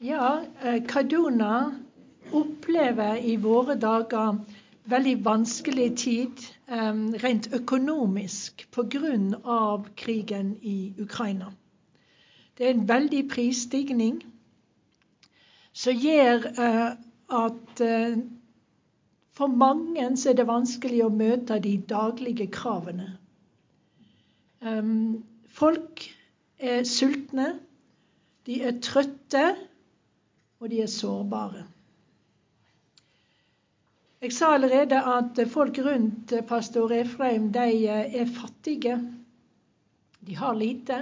Ja, eh, Kaduna opplever i våre dager veldig vanskelig tid um, rent økonomisk pga. krigen i Ukraina. Det er en veldig prisstigning som gjør uh, at for mange er det vanskelig å møte de daglige kravene. Folk er sultne, de er trøtte, og de er sårbare. Jeg sa allerede at folk rundt pastor Efraim de er fattige. De har lite.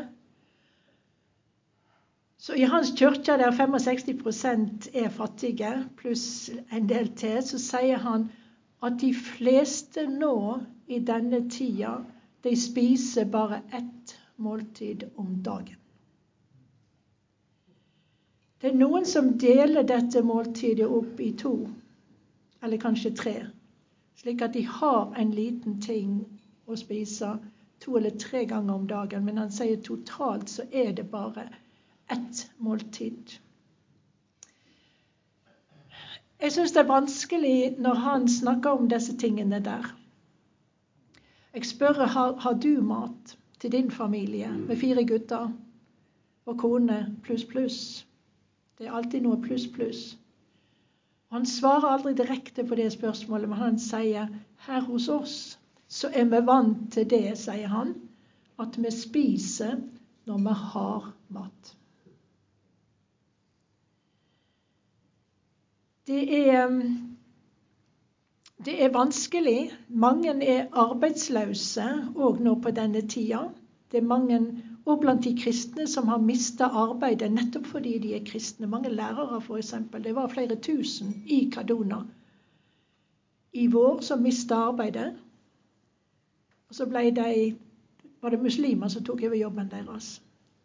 Så i hans kirke, der 65% er fattige, pluss en del til, så sier han at de fleste nå i denne tida, de spiser bare ett måltid om dagen. Det er noen som deler dette måltidet opp i to, eller kanskje tre, slik at de har en liten ting å spise to eller tre ganger om dagen. Men han sier totalt så er det bare ett måltid. Jeg syns det er vanskelig når han snakker om disse tingene der. Jeg spør har, har du mat til din familie med fire gutter og kone pluss, pluss. Det er alltid noe pluss, pluss. Han svarer aldri direkte på det spørsmålet, men han sier her hos oss så er vi vant til det, sier han, at vi spiser når vi har mat. Det er, det er vanskelig. Mange er arbeidsløse òg nå på denne tida. Det er mange og blant de kristne som har mista arbeidet nettopp fordi de er kristne. Mange lærere, f.eks. Det var flere tusen i Kadona i vår som mista arbeidet. Og så ble de, var det muslimer som tok over jobben deres.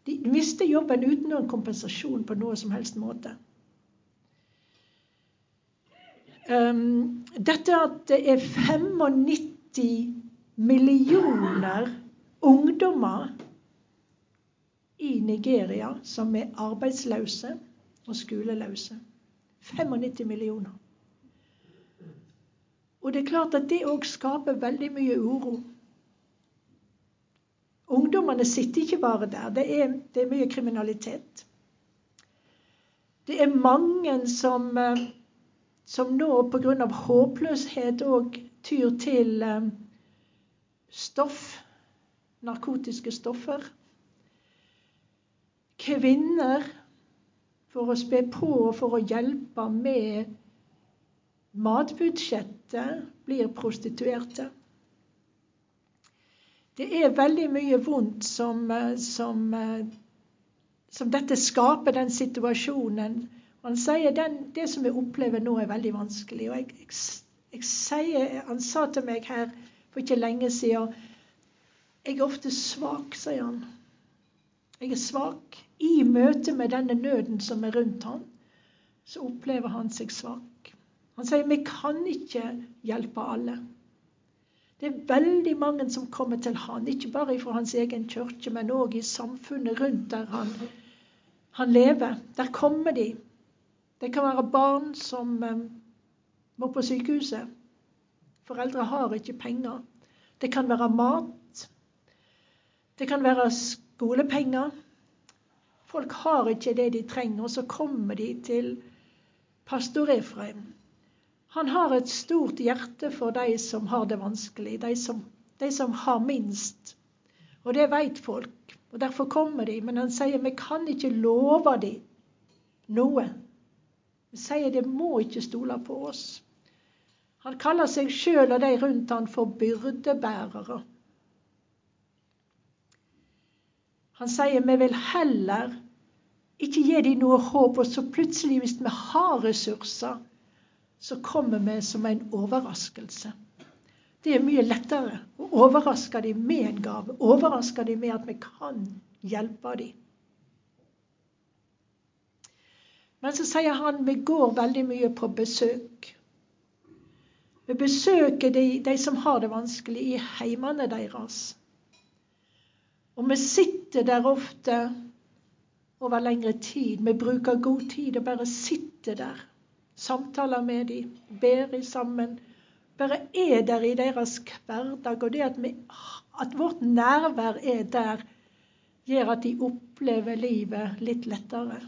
De mistet jobben uten noen kompensasjon på noe som helst måte. Um, dette at det er 95 millioner ungdommer i Nigeria som er arbeidsløse og skoleløse. 95 millioner. Og det er klart at det òg skaper veldig mye uro. Ungdommene sitter ikke bare der. Det er, det er mye kriminalitet. Det er mange som, eh, som nå pga. håpløshet òg tyr til eh, stoff, narkotiske stoffer kvinner for å spe på og for å hjelpe med matbudsjettet, blir prostituerte. Det er veldig mye vondt som, som, som dette skaper, den situasjonen. Han sier den, det som vi opplever nå, er veldig vanskelig. Og jeg, jeg, jeg sier, han sa til meg her for ikke lenge siden Jeg er ofte svak, sier han. Jeg er svak. I møte med denne nøden som er rundt ham, så opplever han seg svak. Han sier vi kan ikke hjelpe alle. Det er veldig mange som kommer til han, ikke bare fra hans egen kirke, men òg i samfunnet rundt der han, han, lever. Der kommer de. Det kan være barn som um, må på sykehuset. Foreldre har ikke penger. Det kan være mat. Det kan være skolepenger. Folk har ikke det de trenger, og så kommer de til pastor Efraim. Han har et stort hjerte for de som har det vanskelig, de som, de som har minst. Og det vet folk, og derfor kommer de. Men han sier vi kan ikke love dem noe. Han sier de må ikke stole på oss. Han kaller seg sjøl og de rundt han for byrdebærere. Han sier vi vil heller ikke gi dem noe håp, og så plutselig, hvis vi har ressurser, så kommer vi som en overraskelse. Det er mye lettere å overraske dem med en gave. Overraske dem med at vi kan hjelpe dem. Men så sier han vi går veldig mye på besøk. Vi besøker de, de som har det vanskelig, i heimene deres. Og vi sitter der ofte over lengre tid. Vi bruker god tid og bare sitter der. Samtaler med dem, ber sammen. Bare er der i deres hverdag. Og det at, vi, at vårt nærvær er der, gjør at de opplever livet litt lettere.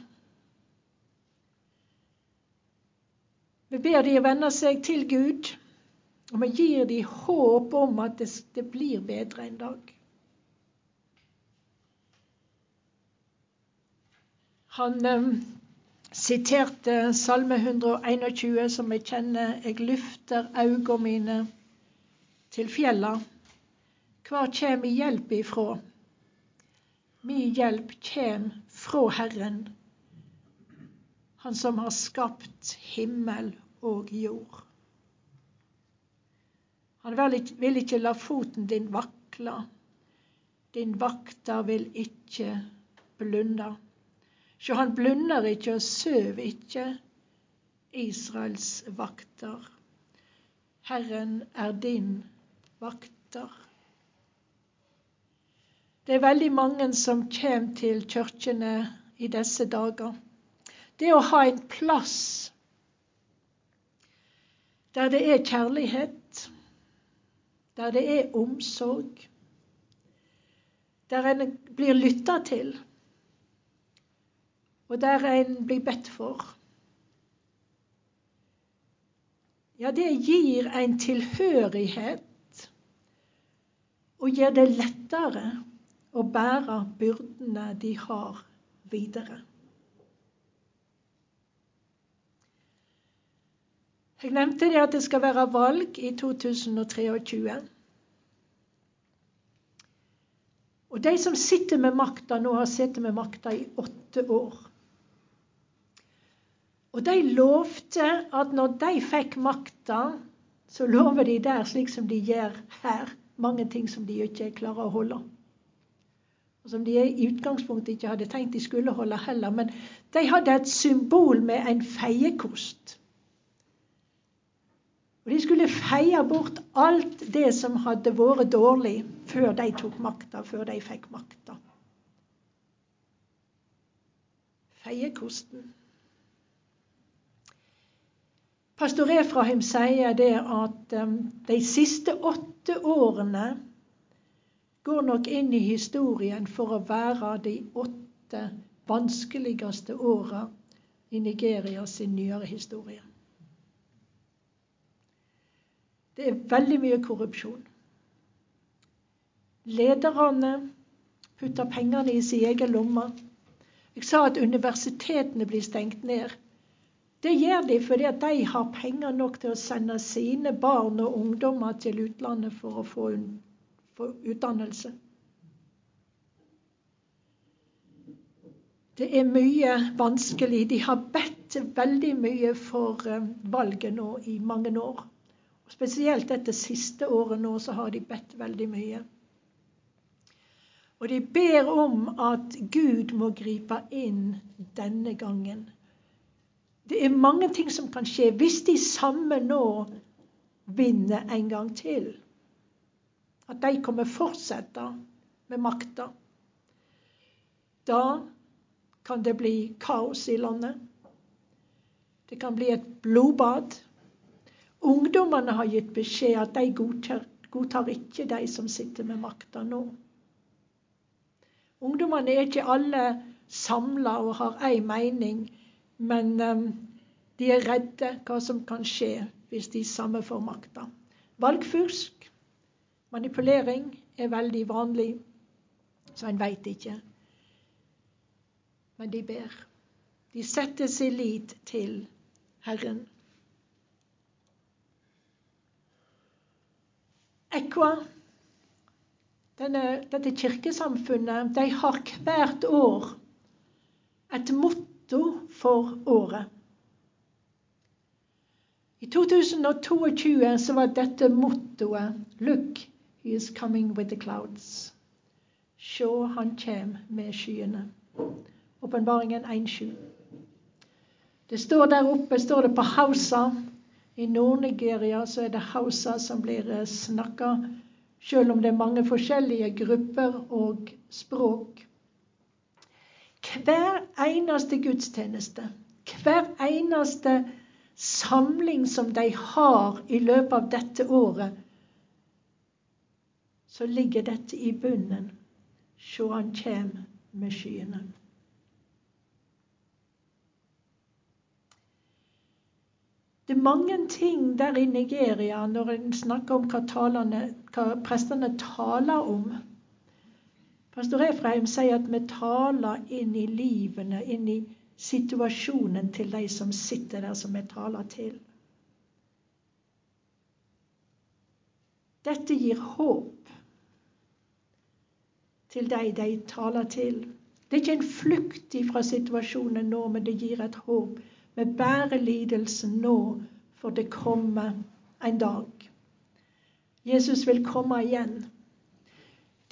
Vi ber de vende seg til Gud, og vi gir de håp om at det, det blir bedre en dag. Han eh, siterte Salme 121, som jeg kjenner. Jeg løfter øynene mine til fjella. Hvor kjem mi hjelp ifrå? Mi hjelp kjem fra Herren, Han som har skapt himmel og jord. Han vil ikke la foten din vakle. Din vakter vil ikke blunde. Sjå, han blunder ikke og søv ikke, Israels vakter. Herren er din vakter. Det er veldig mange som kommer til kirkene i disse dager. Det å ha en plass der det er kjærlighet, der det er omsorg, der en blir lytta til og der en blir bedt for. Ja, det gir en tilhørighet og gjør det lettere å bære byrdene de har, videre. Jeg nevnte det at det skal være valg i 2023. Og de som sitter med makta nå, har sittet med makta i åtte år. Og de lovte at når de fikk makta, så lover de der, slik som de gjør her, mange ting som de ikke klarer å holde. Og som de i utgangspunktet ikke hadde tenkt de skulle holde heller. Men de hadde et symbol med en feiekost. Og de skulle feie bort alt det som hadde vært dårlig før de tok makta, før de fikk makta. Feiekosten. Pastor Efraim sier det at um, de siste åtte årene går nok inn i historien for å være de åtte vanskeligste åra i Nigeria sin nyere historie. Det er veldig mye korrupsjon. Lederne putter pengene i sin egen lomme. Jeg sa at universitetene blir stengt ned. Det gjør de fordi de har penger nok til å sende sine barn og ungdommer til utlandet for å få, få utdannelse. Det er mye vanskelig. De har bedt veldig mye for eh, valget nå i mange år. Spesielt dette siste året nå så har de bedt veldig mye. Og de ber om at Gud må gripe inn denne gangen. Det er mange ting som kan skje hvis de samme nå vinner en gang til. At de kommer fortsette med makta. Da kan det bli kaos i landet. Det kan bli et blodbad. Ungdommene har gitt beskjed at de godtar, godtar ikke de som sitter med makta nå. Ungdommene er ikke alle samla og har én mening men um, de er redde hva som kan skje hvis de samme får makta. Valgfusk, manipulering, er veldig vanlig, så en veit ikke. Men de ber. De setter sin lit til Herren. Ekva, denne, dette kirkesamfunnet, de har hvert år et motto motto for året. I 2022 så var dette mottoet Look, he is coming with the clouds. Se, han kjem med skyene. Åpenbaringen 1.7. Det står der oppe, står det på Hausa. I Nord-Nigeria så er det Hausa som blir eh, snakka, selv om det er mange forskjellige grupper og språk. Hver eneste gudstjeneste, hver eneste samling som de har i løpet av dette året, så ligger dette i bunnen. Sjå, han kjem med skyene. Det er mange ting der i Nigeria når en snakker om hva, talene, hva prestene taler om. Pastor Efraim sier at vi taler inn i livene, inn i situasjonen til de som sitter der, som vi taler til. Dette gir håp til de de taler til. Det er ikke en flukt fra situasjonen nå, men det gir et håp. Vi bærer lidelsen nå, for det kommer en dag. Jesus vil komme igjen.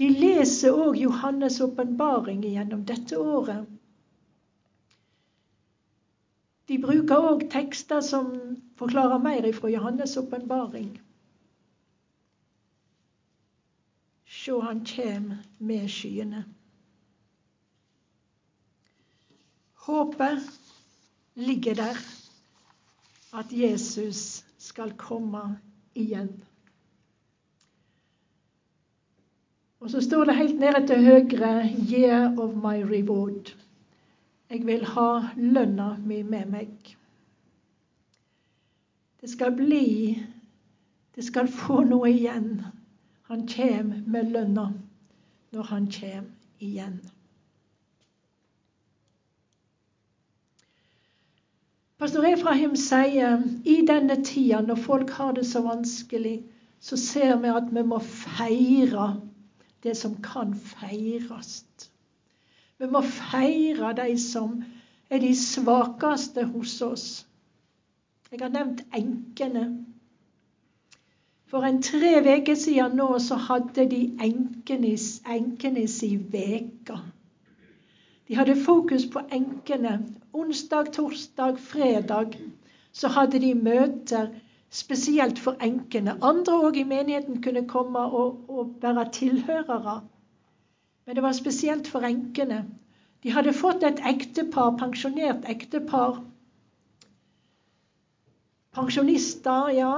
De leser òg Johannes' åpenbaring gjennom dette året. De bruker òg tekster som forklarer mer ifra Johannes' åpenbaring. Sjå, han kjem med skyene. Håpet ligger der at Jesus skal komme igjen. Og så står det helt nede til høyre 'Year of my reward'. Jeg vil ha lønna mi med meg. Det skal bli Det skal få noe igjen. Han kjem med lønna når han kjem igjen. Pastor Efraim sier i denne tida, når folk har det så vanskelig, så ser vi at vi må feire det som kan feires. Vi må feire de som er de svakeste hos oss. Jeg har nevnt enkene. For en tre uker siden nå så hadde de enkenes, enkenes i veka. De hadde fokus på enkene. Onsdag, torsdag, fredag så hadde de møter spesielt for enkene. Andre òg i menigheten kunne komme og, og være tilhørere. Men det var spesielt for enkene. De hadde fått et ektepar, pensjonert ektepar. Pensjonister, ja.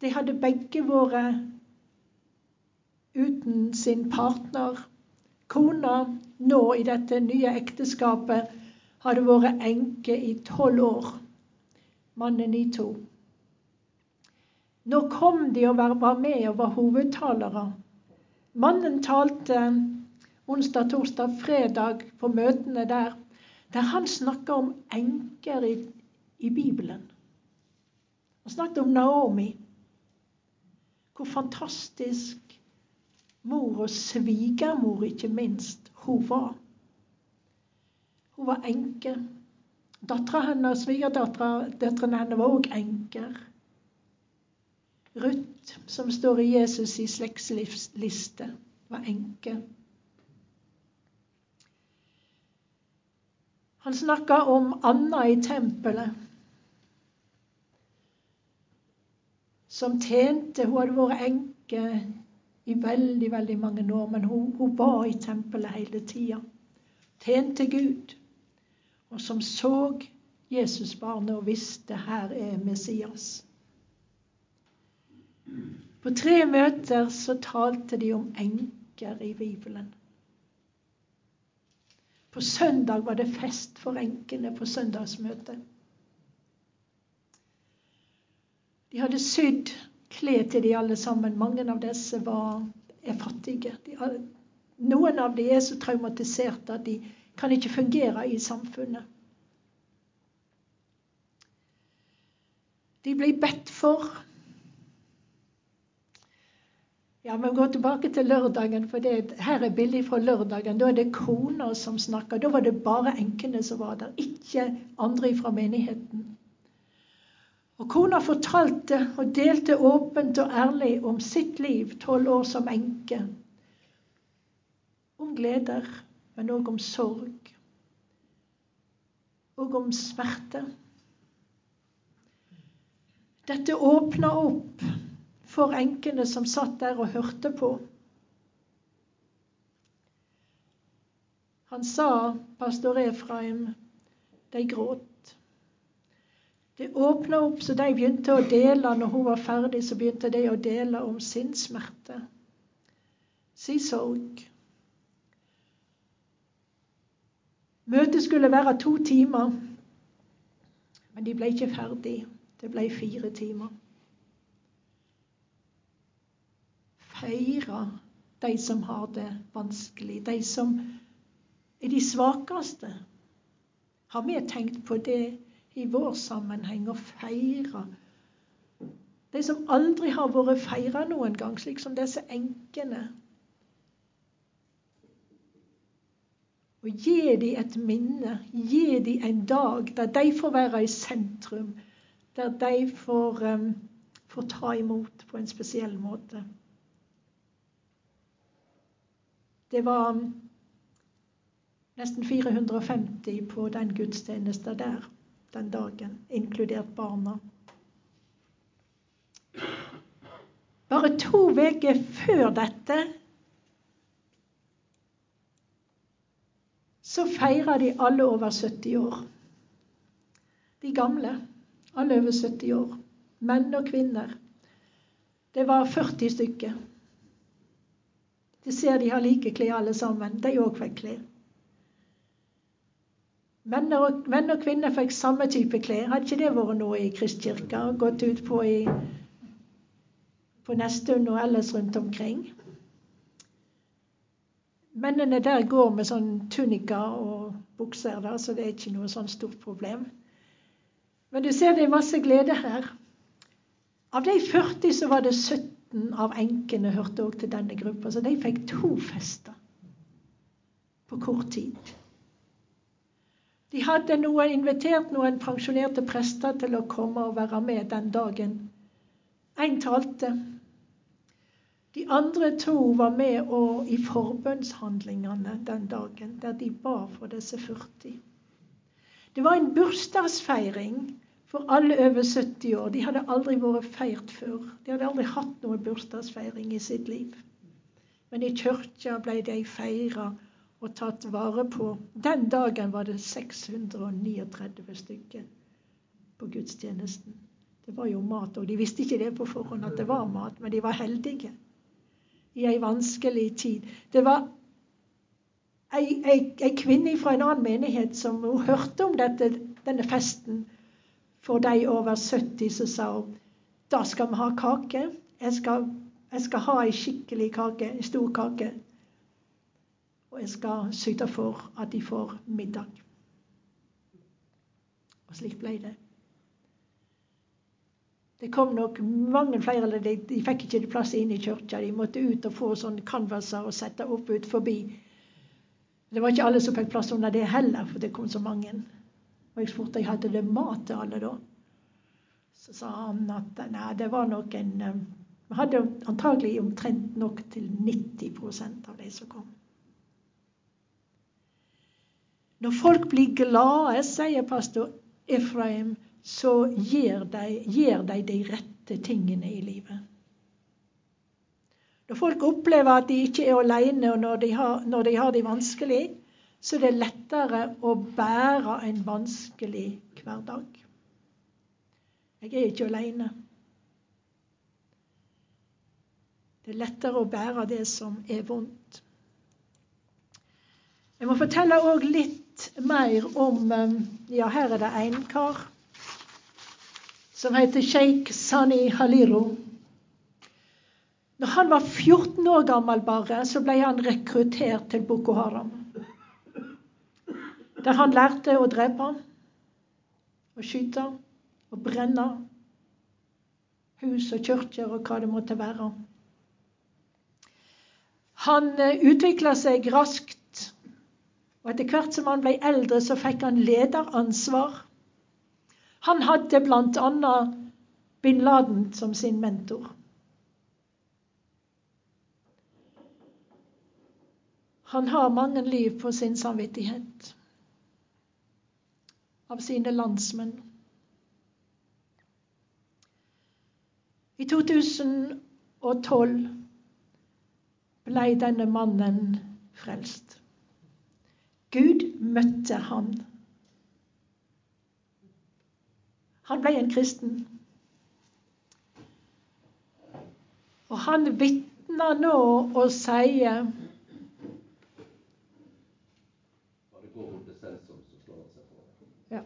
De hadde begge vært uten sin partner. Kona nå i dette nye ekteskapet hadde vært enke i tolv år. Mannen i to. Nå kom de og var med og var hovedtalere. Mannen talte onsdag, torsdag, fredag på møtene der, der han snakka om enker i, i Bibelen. Han snakket om Naomi hvor fantastisk mor og svigermor, ikke minst, hun var. Hun var enke. Dattera hennes, døtrene hennes var òg enker. Ruth, som står i Jesus i slektsliste, var enke. Han snakka om Anna i tempelet. som tjente Hun hadde vært enke i veldig, veldig mange år, men hun, hun var i tempelet hele tida. Tjente Gud. Og som så Jesusbarnet og visste her er Messias. På tre møter så talte de om enker i Bibelen. På søndag var det fest for enkene på søndagsmøtet. De hadde sydd klær til de alle sammen. Mange av disse var, er fattige. De, noen av dem er så traumatiserte at de kan ikke fungere i samfunnet. De blir bedt for. Ja, Vi går tilbake til lørdagen, for det, her er bildet fra lørdagen. Da er det kona som snakker. Da var det bare enkene som var der, ikke andre fra menigheten. Og kona fortalte og delte åpent og ærlig om sitt liv, tolv år som enke. Om gleder, men òg om sorg. Og om smerte. Dette åpna opp for enkene som satt der og hørte på. Han sa, pastor Efraim, de gråt. Det åpna opp, så de begynte å dele. Når hun var ferdig, så begynte de å dele om sin smerte, sin sorg. Møtet skulle være to timer, men de ble ikke ferdig. Det ble fire timer. Feire de som har det vanskelig, de som er de svakeste. Har vi tenkt på det i vår sammenheng, å feire de som aldri har vært feira noen gang, slik som disse enkene? Og gi dem et minne, gi dem en dag der de får være i sentrum, der de får, um, får ta imot på en spesiell måte. Det var nesten 450 på den gudstjenesten der den dagen, inkludert barna. Bare to uker før dette så feirer de alle over 70 år. De gamle. Alle over 70 år. Menn og kvinner. Det var 40 stykker. De ser de har like klær alle sammen. De òg fikk klær. Menn og, menn og, kvinner fikk samme type klær. Hadde ikke det vært noe i Kristkirka? Gått ut på, i, på Nesttun og ellers rundt omkring? Mennene der går med sånn tunika og bukser, da, så det er ikke noe sånn stort problem. Men du ser det er masse glede her. Av de 40 så var det 17 av enkene hørte òg til denne gruppa, så de fikk to fester på kort tid. De hadde noen, invitert noen pensjonerte prester til å komme og være med den dagen. Én talte. De andre to var med og, i forbønnshandlingene den dagen, der de ba for disse 40. Det var en bursdagsfeiring for alle over 70 år. De hadde aldri vært feirt før. De hadde aldri hatt noen bursdagsfeiring i sitt liv. Men i kirka ble de feira og tatt vare på. Den dagen var det 639 stykker på gudstjenesten. Det var jo mat, og de visste ikke det på forhånd at det var mat, men de var heldige i ei vanskelig tid. Det var ei, ei, ei kvinne fra en annen menighet som hun hørte om dette, denne festen for de over 70, så sa hun da skal vi ha kake. Jeg skal, jeg skal ha ei skikkelig kake, ei stor kake. Og jeg skal sørge for at de får middag. Og slik ble det. Det kom nok mange flere, eller de, de fikk ikke plass inne i kirka. De måtte ut og få sånne canvaser og sette opp ut forbi. Det var ikke alle som fikk plass under det heller, for det kom så mange. Og jeg spurte om jeg hadde det mat til alle da. Så sa han at nei, det var nok en eh, Vi hadde antagelig omtrent nok til 90% av de som kom. Når folk blir glade, sier pastor Efraim, så gir de, gjør de de rette tingene i livet. Når folk opplever at de ikke er alene, og når de har, når de har det vanskelig, så er det lettere å bære en vanskelig hverdag. Jeg er ikke alene. Det er lettere å bære det som er vondt. Jeg må fortelle òg litt mer om um, Ja, her er det en kar som heter sjeik Sani Haliro. Når han var 14 år gammel bare, så ble han rekruttert til Boko Haram. Der han lærte å drepe, å skyte og brenne hus og kirker og hva det måtte være. Han uh, utvikla seg raskt og etter hvert som han ble eldre, så fikk han lederansvar. Han hadde bl.a. bin Laden som sin mentor. Han har mange liv på sin samvittighet av sine landsmenn. I 2012 ble denne mannen frelst. Gud møtte han. Han ble en kristen. Og han vitner nå og sier ja.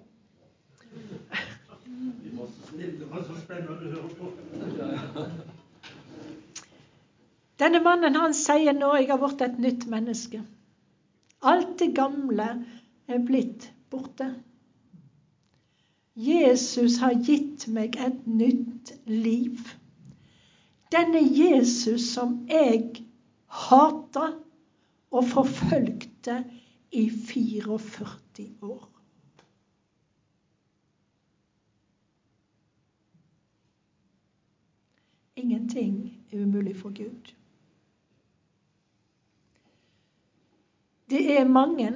Denne mannen han sier nå jeg har blitt et nytt menneske. Alt det gamle er blitt borte. Jesus har gitt meg et nytt liv. Denne Jesus som jeg hata og forfølgte i 44 år. Ingenting er umulig for Gud. Det er mange,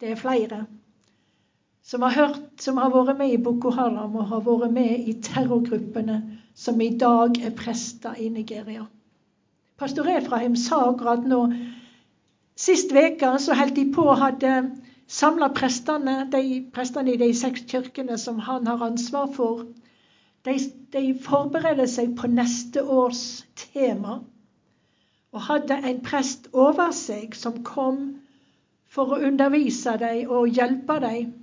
det er flere, som har hørt, som har vært med i Boko Haram og har vært med i terrorgruppene som i dag er prester i Nigeria. Pastor Efraim sa akkurat nå Sist uke så holdt de på hadde samla prestene, de prestene i de seks kirkene som han har ansvar for. De, de forbereder seg på neste års tema og hadde en prest over seg som kom for å undervise dem og hjelpe dem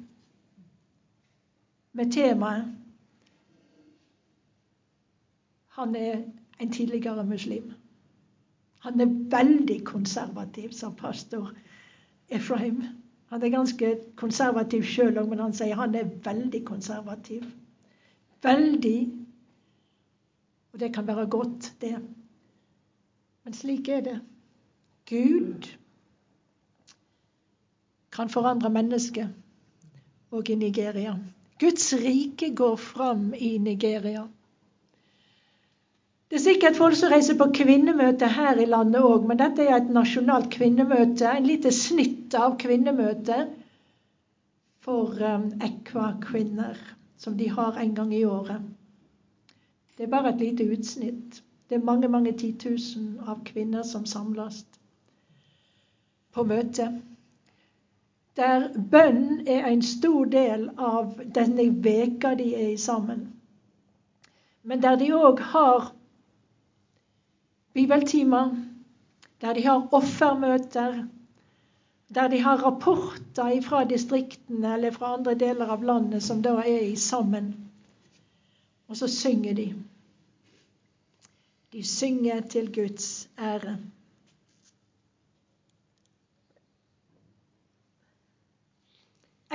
med temaet. Han er en tidligere muslim. Han er veldig konservativ, sa pastor Efraim. Han er ganske konservativ sjøl òg, men han sier han er veldig konservativ. Veldig. Og det kan være godt, det. Men slik er det. Gud kan forandre mennesket, og i Nigeria. Guds rike går fram i Nigeria. Det er sikkert folk som reiser på kvinnemøte her i landet òg, men dette er et nasjonalt kvinnemøte. En lite snitt av kvinnemøtet for um, Ekva-kvinner, som de har en gang i året. Det er bare et lite utsnitt. Det er mange, mange titusen av kvinner som samles på møte. Der bønn er en stor del av denne veka de er i sammen. Men der de òg har bibeltimer, der de har offermøter, der de har rapporter fra distriktene eller fra andre deler av landet som da er i sammen. Og så synger de. De synger til Guds ære.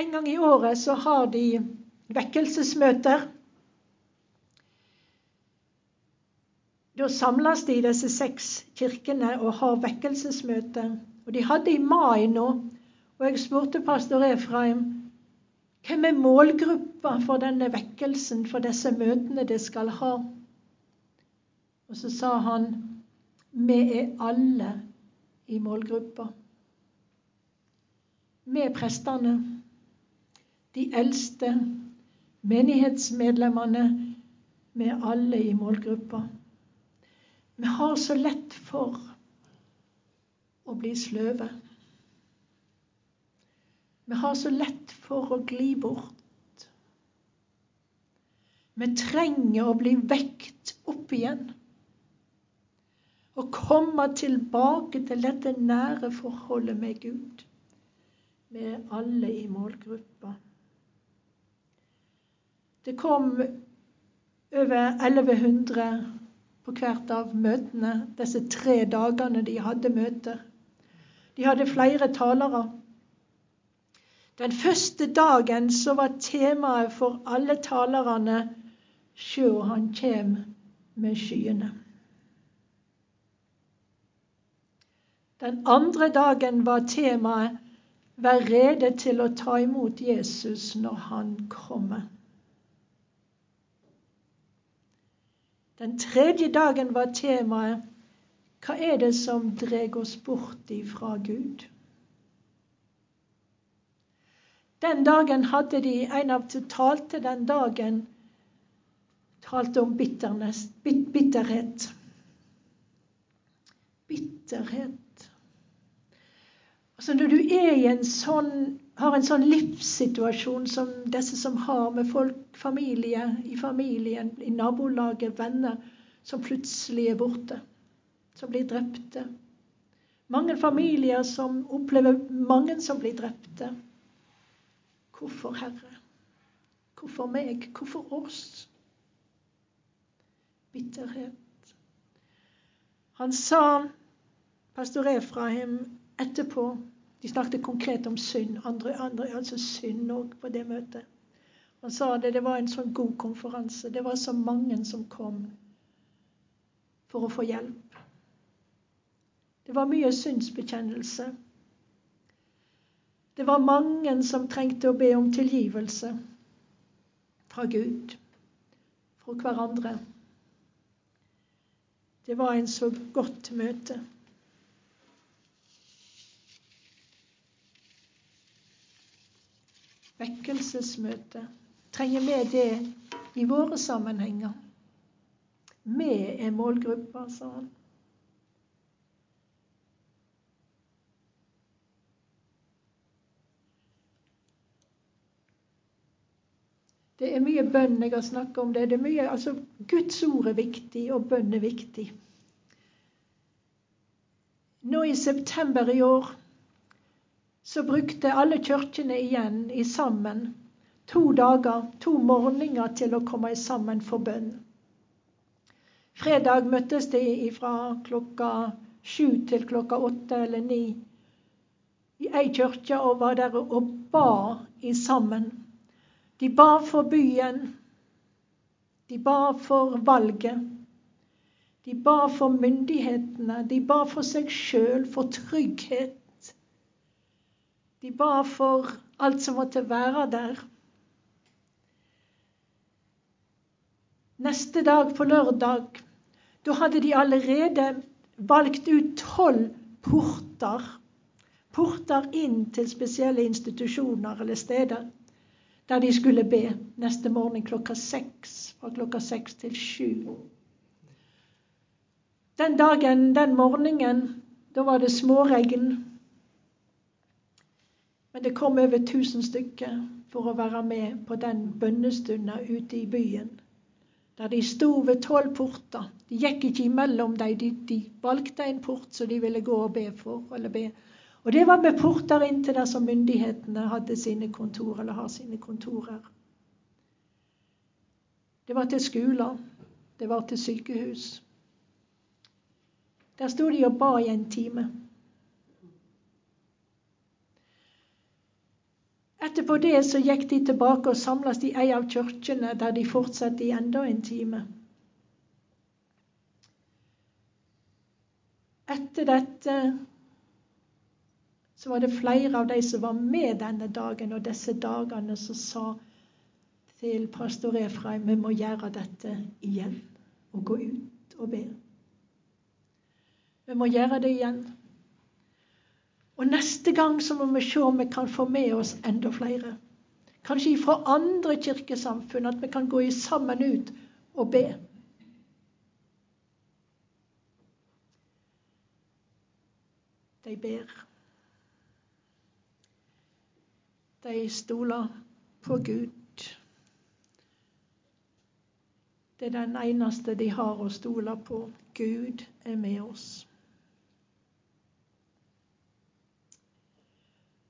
En gang i året så har de vekkelsesmøter. Da samles de i disse seks kirkene og har vekkelsesmøte. Og de hadde i mai nå. Og jeg spurte pastor Efraim hvem er målgruppa for denne vekkelsen, for disse møtene de skal ha. Og så sa han vi er alle i målgruppa. Med prestene, de eldste, menighetsmedlemmene. Er alle i målgruppa. Vi har så lett for å bli sløve. Vi har så lett for å gli bort. Vi trenger å bli vekt opp igjen å komme tilbake til dette nære forholdet med Gud. Vi er alle i målgruppa. Det kom over 1100 på hvert av møtene, disse tre dagene de hadde møter. De hadde flere talere. Den første dagen så var temaet for alle talerne Sjå, han kjem med skyene. Den andre dagen var temaet 'Vær rede til å ta imot Jesus når han kommer'. Den tredje dagen var temaet 'Hva er det som drar oss bort ifra Gud'? Den dagen hadde de En av de talte den dagen, talte om bitterhet. Bitterhet. Altså Når du er i en sånn, har en sånn livssituasjon som disse som har med folk, familie, i familien, i nabolaget, venner, som plutselig er borte, som blir drepte. Mange familier som opplever mange som blir drepte. Hvorfor, Herre? Hvorfor meg? Hvorfor oss? Bitterhet. Han sa, pastor Efraim, etterpå de snakket konkret om synd, andre, andre, altså synd òg på det møtet. Han sa det, det var en sånn god konferanse. Det var så mange som kom for å få hjelp. Det var mye synsbekjennelse. Det var mange som trengte å be om tilgivelse fra Gud, fra hverandre. Det var en så godt møte. Vekkelsesmøte. Trenger vi det i våre sammenhenger? Vi er målgruppa, sa han. Det er mye bønn jeg har snakket om. det. det er mye, altså Guds ord er viktig, og bønn er viktig. Nå i september i år så brukte alle kirkene igjen i sammen to dager, to morgener, til å komme sammen for bønn. Fredag møttes de fra klokka sju til klokka åtte eller ni i ei kirke og var der og ba i sammen. De ba for byen. De ba for valget. De ba for myndighetene. De ba for seg sjøl, for trygghet. De ba for alt som måtte være der. Neste dag, på lørdag, da hadde de allerede valgt ut tolv porter. Porter inn til spesielle institusjoner eller steder der de skulle be neste morgen klokka seks. Fra klokka seks til sju. Den dagen, den morgenen, da var det småregn. Men det kom over 1000 stykker for å være med på den bønnestunda ute i byen. Der de sto ved tolv porter. De gikk ikke imellom dem, de, de, valgte en port som de ville gå og be for. eller be. Og det var med porter inntil der som myndighetene hadde sine kontor, eller har sine kontorer. Det var til skoler. Det var til sykehus. Der sto de og ba i en time. Etterpå det så gikk de tilbake og samles i ei av kirkene, der de fortsatte i enda en time. Etter dette så var det flere av de som var med denne dagen og disse dagene, som sa til pastor Efraim vi må gjøre dette igjen og gå ut og be. Vi må gjøre det igjen. Og neste gang så må vi se om vi kan få med oss enda flere. Kanskje fra andre kirkesamfunn, at vi kan gå sammen ut og be. De ber. De stoler på Gud. Det er den eneste de har å stole på. Gud er med oss.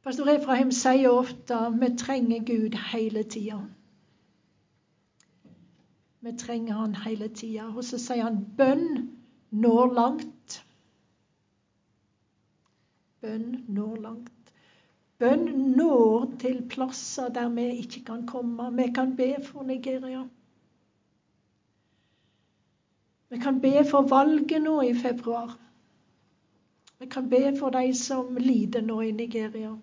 Pastor Efraim sier ofte vi trenger Gud hele tida. Vi trenger Han hele tida. Og så sier han bønn når langt. Bønn når langt. Bønn når til plasser der vi ikke kan komme. Vi kan be for Nigeria. Vi kan be for valget nå i februar. Vi kan be for de som lider nå i Nigeria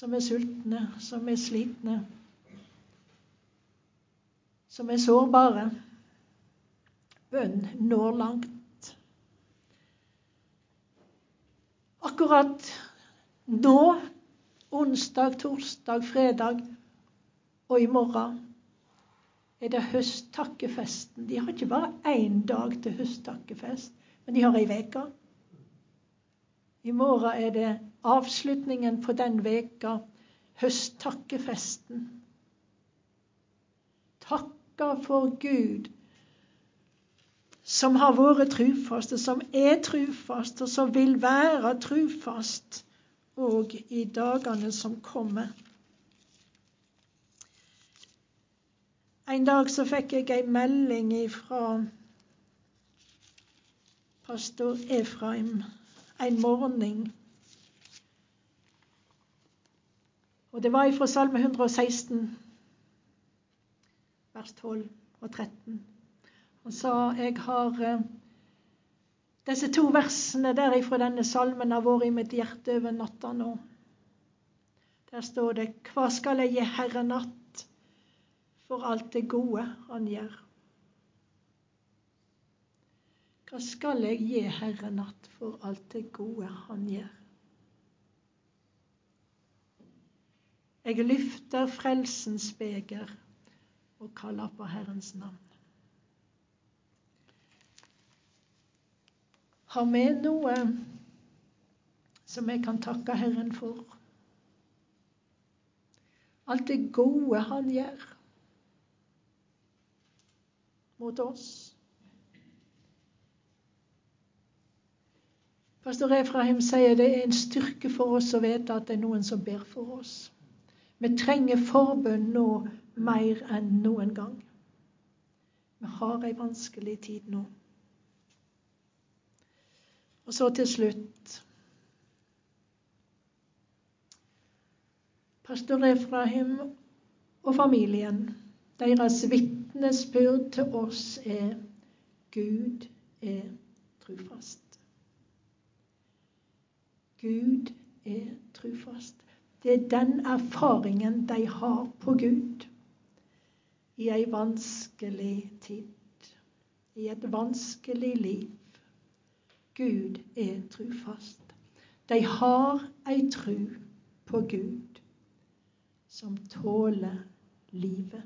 som er sultne, som er slitne, som er sårbare. Bønn når langt. Akkurat nå, onsdag, torsdag, fredag og i morgen, er det høsttakkefesten. De har ikke bare én dag til høsttakkefest, men de har ei uke. I morgen er det avslutningen på den veka, høsttakkefesten. Takka for Gud som har vært trufast, og som er trufast, og som vil være trufast òg i dagene som kommer. En dag så fikk jeg ei melding fra pastor Efraim en morgen. Og det var ifra Salme 116, vers 12 og 13. Han sa jeg har eh, Disse to versene der ifra denne salmen har vært i mitt hjerte over natta nå. Der står det Hva skal jeg gi Herre natt for alt det gode Han gjør? Hva skal jeg gi Herre natt for alt det gode Han gjør? Jeg løfter frelsens beger og kaller på Herrens navn. Har vi noe som jeg kan takke Herren for? Alt det gode Han gjør mot oss. Pastor Efraim sier det er en styrke for oss å vite at det er noen som ber for oss. Vi trenger forbønn nå mer enn noen gang. Vi har ei vanskelig tid nå. Og så til slutt Pastor Efraim og familien, deres vitnesbyrd til oss er Gud er trufast. Gud er trufast. Det er den erfaringen de har på Gud i ei vanskelig tid, i et vanskelig liv. Gud er trufast. De har ei tru på Gud som tåler livet.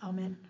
Amen.